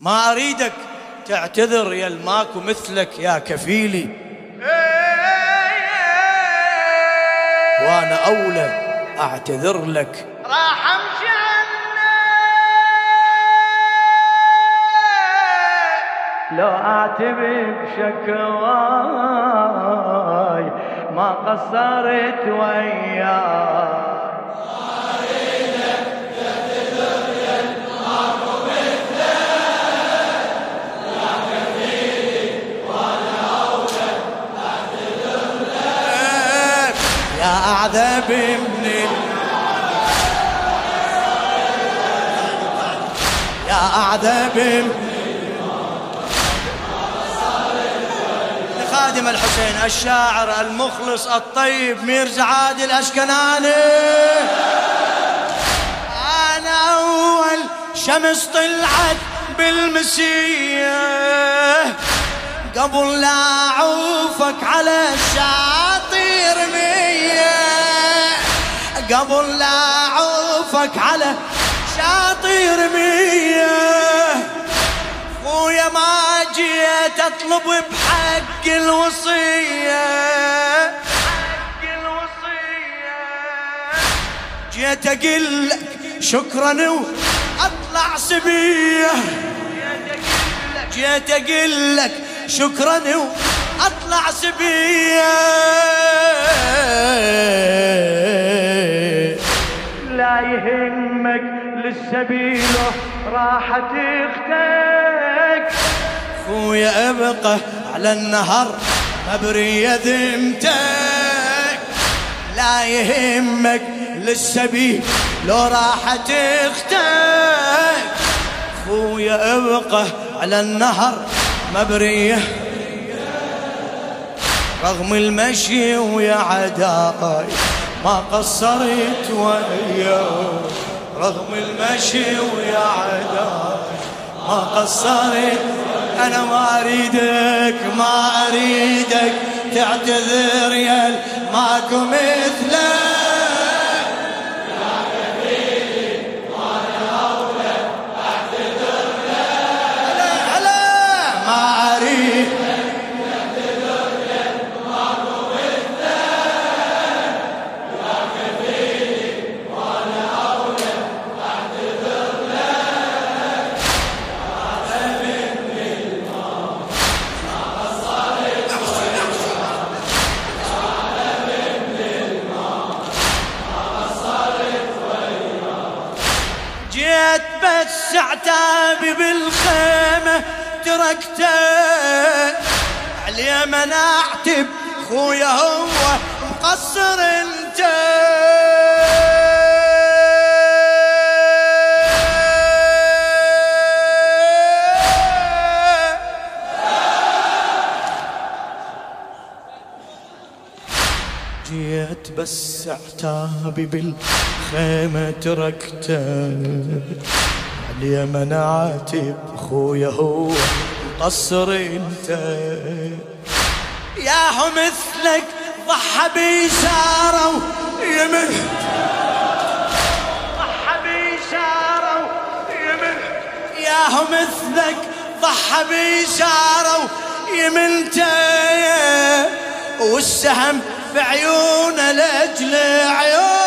ما أريدك. تعتذر يا الماكو مثلك يا كفيلي. وأنا أولى أعتذر لك. راح أمشي لو اعتب بشكواي ما قصرت وياي. أعذب من. يا أعذب من خادم الحسين الشاعر المخلص الطيب ميرزا عادل الأشكناني أنا أول شمس طلعت بالمسية قبل لا أعوفك على الشاطئ قبل لا أعوفك على شاطئ رمية خويا ما جيت أطلب بحق الوصية. حق الوصية. جيت أقول لك شكرا وأطلع سبية. جيت أقول لك شكرا وأطلع سبية. لا يهمك للسبيل راحت أختك. خويا ابقى على النهر مبرية ذمتك. لا يهمك للسبيل لو راحت أختك. خويا ابقى على النهر مبرية رغم المشي ويا عداي. ما قصرت وياك رغم المشي ويا عداي ما قصرت أنا ما أريدك ما أريدك تعتذر يا ماكو مثلك. تركته علي من أعتب خويا هو مقصر أنت. جيت بس عتابي بالخيمة تركته. علي من عاتب خويا هو مقصر انت. ياهو مثلك ضحى بيساره يمن ضحى بيساره يمن ياهو مثلك ضحى بيساره يمنته والسهم بعيونه لأجل عيون.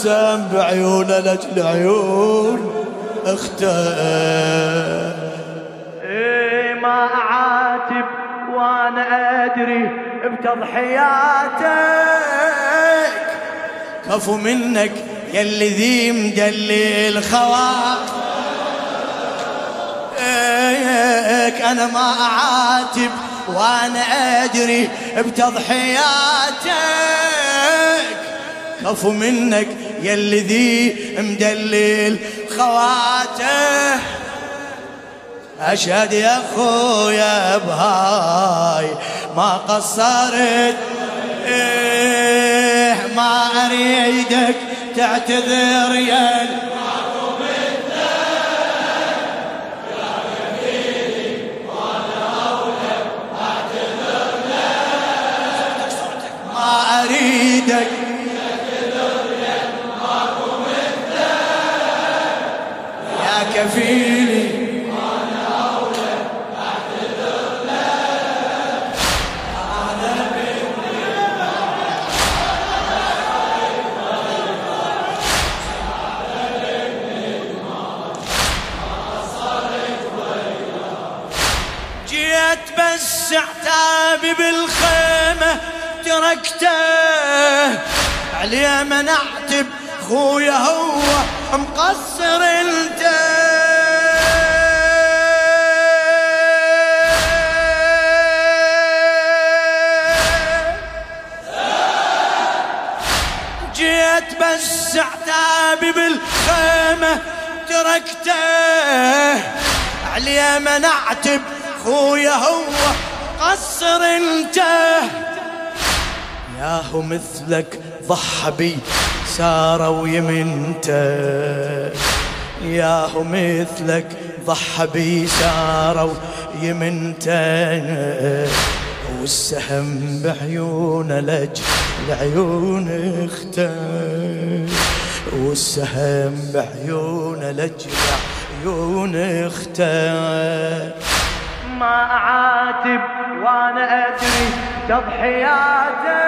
والسهم بعيونه لاجل عيون اختار إيه ما أعاتب وأنا أدري بتضحياتك. كفو منك يلي ذي مدلل خواطر إيك أنا ما أعاتب وأنا أدري بتضحياتك. كفو منك يلي ذي مدلل خواته. أشهد يا أخويا بهاي ما قصرت. إيه ما أريدك تعتذر يا ما أريدك كفيلي. جيت بس عتابي بالخيمة تركته. عليه منعتب خويا هو مقصر انت بس عتابي بالخيمة تركته. عليه منعتب خويا هو. قصر انت. ياهو مثلك ضحى بي سارة ويمنته ياهو مثلك ضحى بي سارة ويمنته والسهم بعيون لج لعيون اخته والسهم بعيون لج لعيون اخته ما أعاتب وأنا أدري تضحياتك.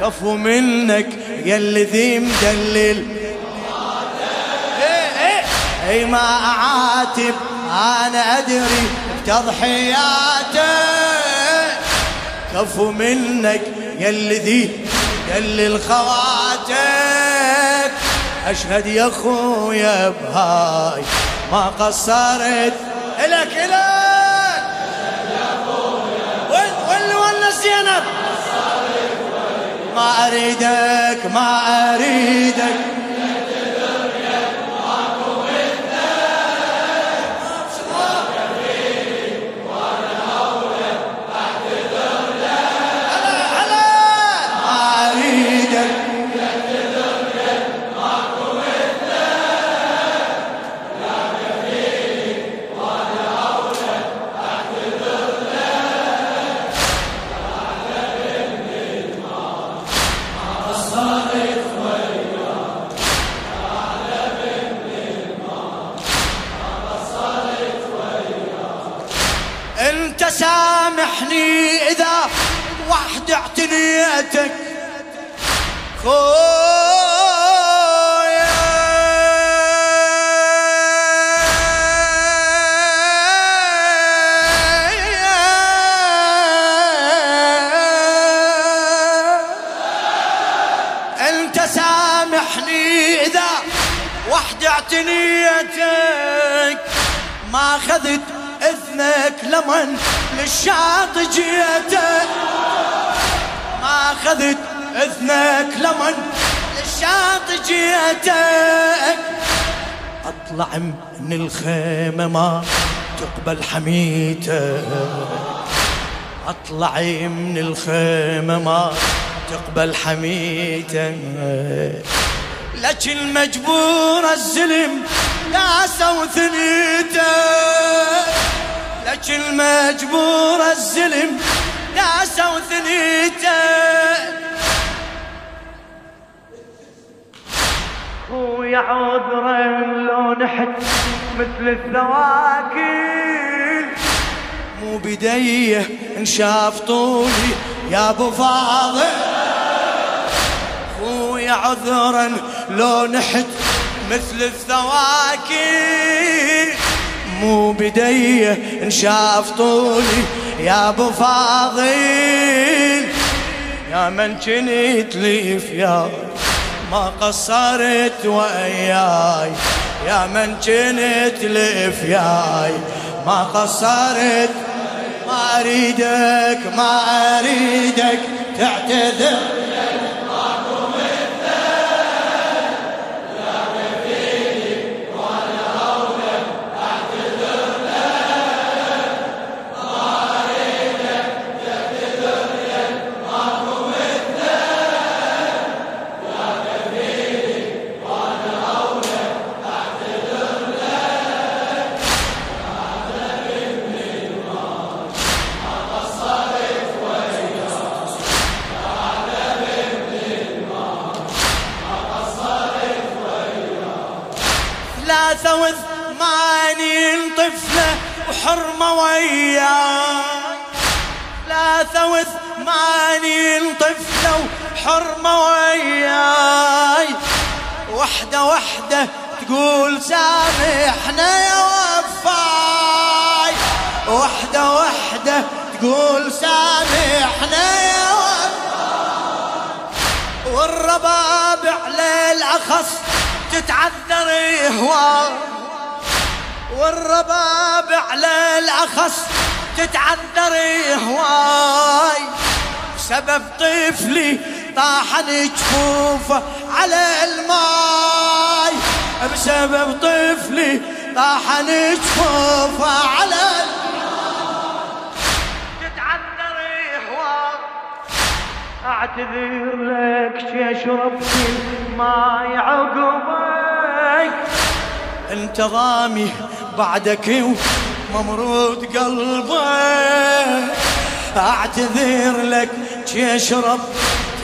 كفو منك يا الذي مدلل. اي اي أي ما أعاتب أنا أدري بتضحياتك كفو منك يا الذي دلل خواتك أشهد يا خويا بهاي ما قصرت. الك الك وين وين وين زينب. ما أريدك ما أريدك. خويا. انت سامحني اذا وحد اعتنيتك. ما أخذت إذنك لمن للشاط جيتك. ما أخذت اذنك لمن؟ للشاط جيتك. أطلع من الخيمة ما تقبل حميتك. أطلع من الخيمة ما تقبل حميتك. لك المجبور الزلم لا ثنيتك. لك المجبور الزلم لا ثنيتك. خويا عذرا لو نحت مثل الثواكل مو بديه انشاف طولي يا أبو فاضل. خويا عذرا لو نحت مثل الثواكي. مو بديه انشاف طولي يا أبو فاضل. يا من جنيت لي فياي ما قصرت وياي. يا من جنت لي فياي ما قصرت ما أريدك ما أريدك تعتذر. وحدة وحدة تقول سامحنا يا وفاي. وحدة وحدة تقول سامحنا يا وفاي. والربابع للأخص تتعذر هواي والربابع للأخص تتعذر هواي سبب طفلي طاحن جفوفه على الماي. بسبب طفلي طاحن جفوفه على الماي. تتعذر هواي أعتذر لك شربت الماي عقبك انت ضامي بعدك وممرود قلبك. أعتذر لك اشرب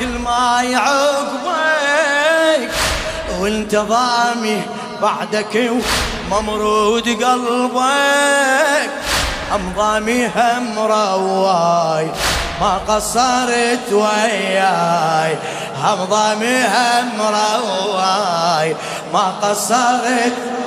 الماي عقبك وانت ضامي بعدك وممرود قلبك. هم ضامي هم رواي ما قصرت وياي. هم رواي ما قصرت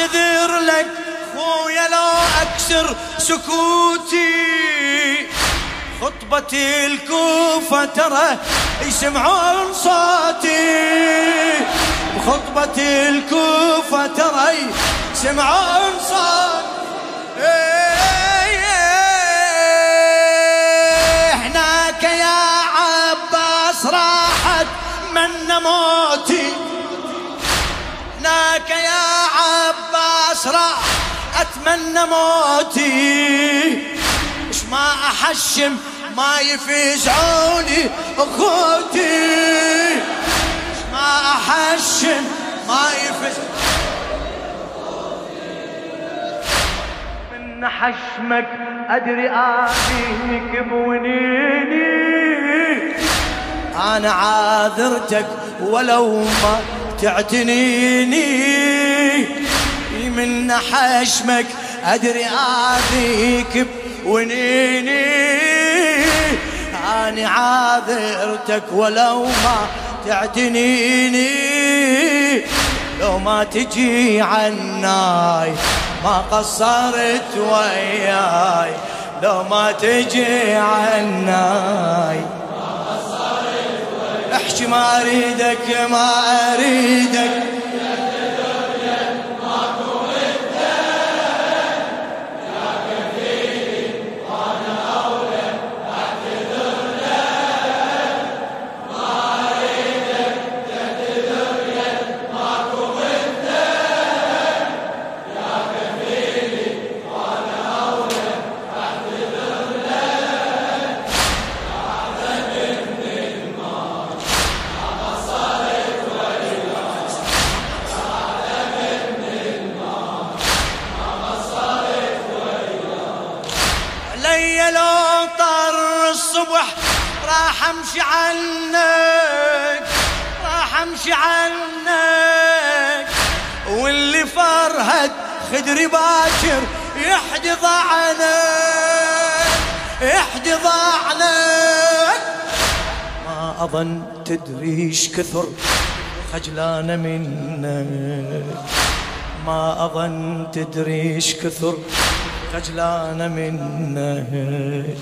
اعتذر لك خويا لو أكسر سكوتي. خطبة الكوفة ترى يسمعون صوتي خطبة الكوفة ترى يسمعون صوتي هناك يا عباس راحت من موتي. هناك يا راح أتمنى موتي مش ما أحشم ما يفزعوني اخوتي مش ما أحشم ما يفز من حشمك أدري آذيك بونيني. أنا عاذرتك ولو ما تعتنيني. من حشمك أدري اذيك ونيني أنا عاذرتك ولو ما تعتنيني. لو ما تجي عناي ما قصرت وياي. لو ما تجي عناي. احكي ما أريدك ما أريدك. الصبح راح امشي عنك راح امشي عنك. واللي فرهد خدري باكر يحدي ضعنك يحدي ضعنك ما أظن تدري إيش كثر خجلانه منك. ما أظن تدري إيش كثر خجلانه منك.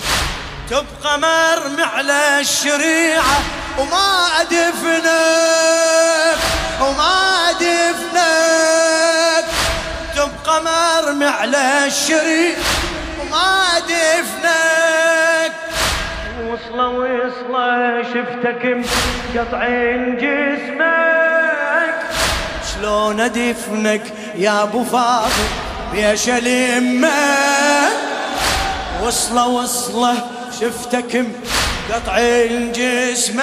تبقى مرمي على الشريعة وما أدفنك وما أدفنك. تبقى مرمي على الشريعة وما دفنك وصلة وصله شفتك مقطعين جسمك. شلون أدفنك يا أبو فاضل بيش الامه وصلة وصلة شفتك مقطعين جسمك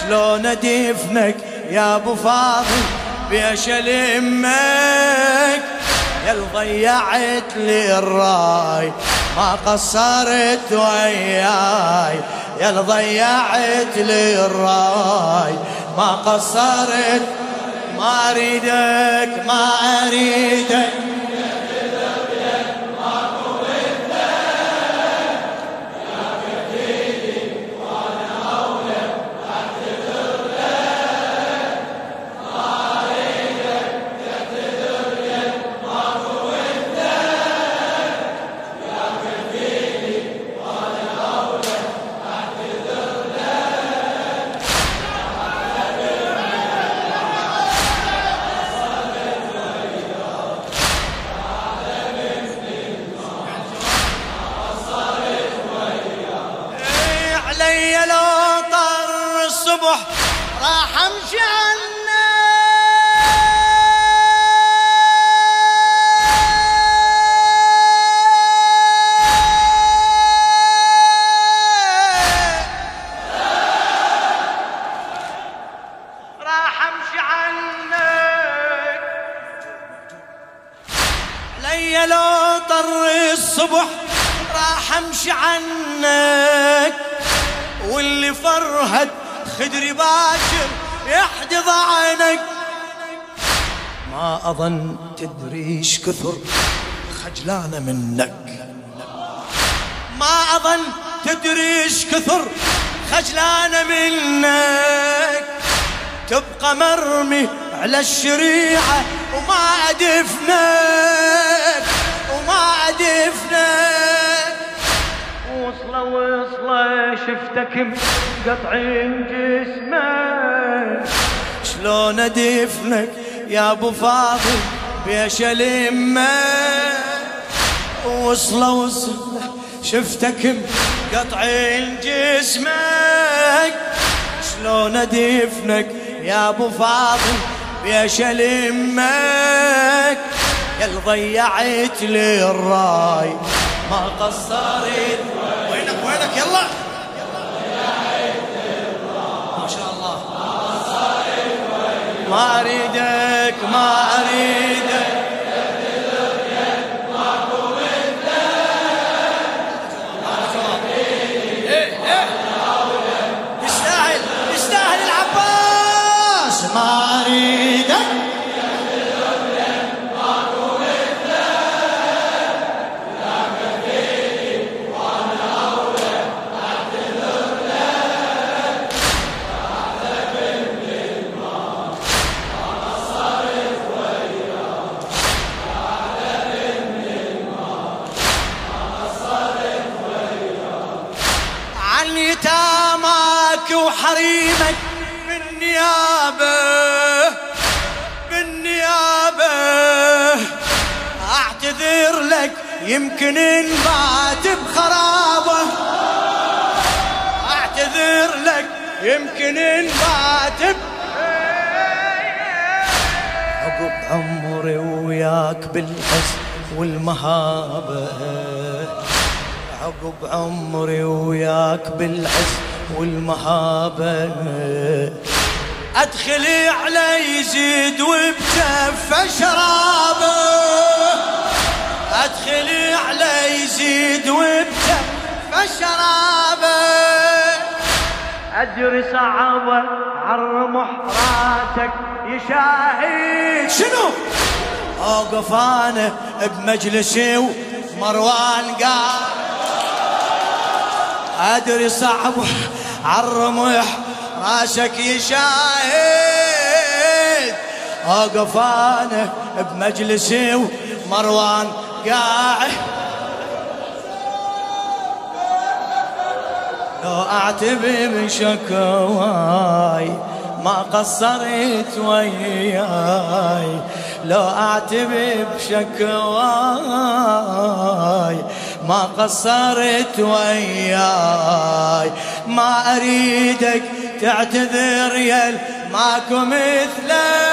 شلون أدفنك يا أبو فاضل بيش الامك يا ضيعت لي الراي ما قصرت وياي. يا ضيعت لي الراي ما قصرت. ما أريدك ما أريدك. علي لو طر الصبح راح أمشي عنك واللي فرهد خدري باكر يحدض عنك. ما أظن تدري إيش كثر خجلانة منك. ما أظن تدري إيش كثر خجلانة منك. تبقى مرمي على الشريعة وما أدفنك. وما ادفنك وصله وصله شفتك مقطعين جسمك شلون ادفنك يا ابو فاضل بيش الامه؟ وصله وصله شفتك مقطعين جسمك شلون ادفنك يا ابو فاضل بيش الامك اللي ضيعت لي الراي ما قصرت. وينك وينك؟ يلا. ما شاء الله. ما أريدك ما اريدك يمكن انبات بخرابة. أعتذر لك يمكن ب- عقب عمري وياك بالحس والمهابة. عقب عمري وياك بالعز والمهابة. أدخلي علي يزيد وبكفة شرابة. أدخلي علي يزيد وبكفة شرابة أجري صعبة عالرمح راسك يشاهد شنو؟ اوقف أنا بمجلسي ومروان قال أدري صعب عالرمح راسك يشاهد. اوقف أنا بمجلسي ومروان قاعد لو اعتبي بشكواي ما قصرت وياي. لو أعتب بشكواي ما قصرت وياي. ما أريدك تعتذر يا ماكو مثلك.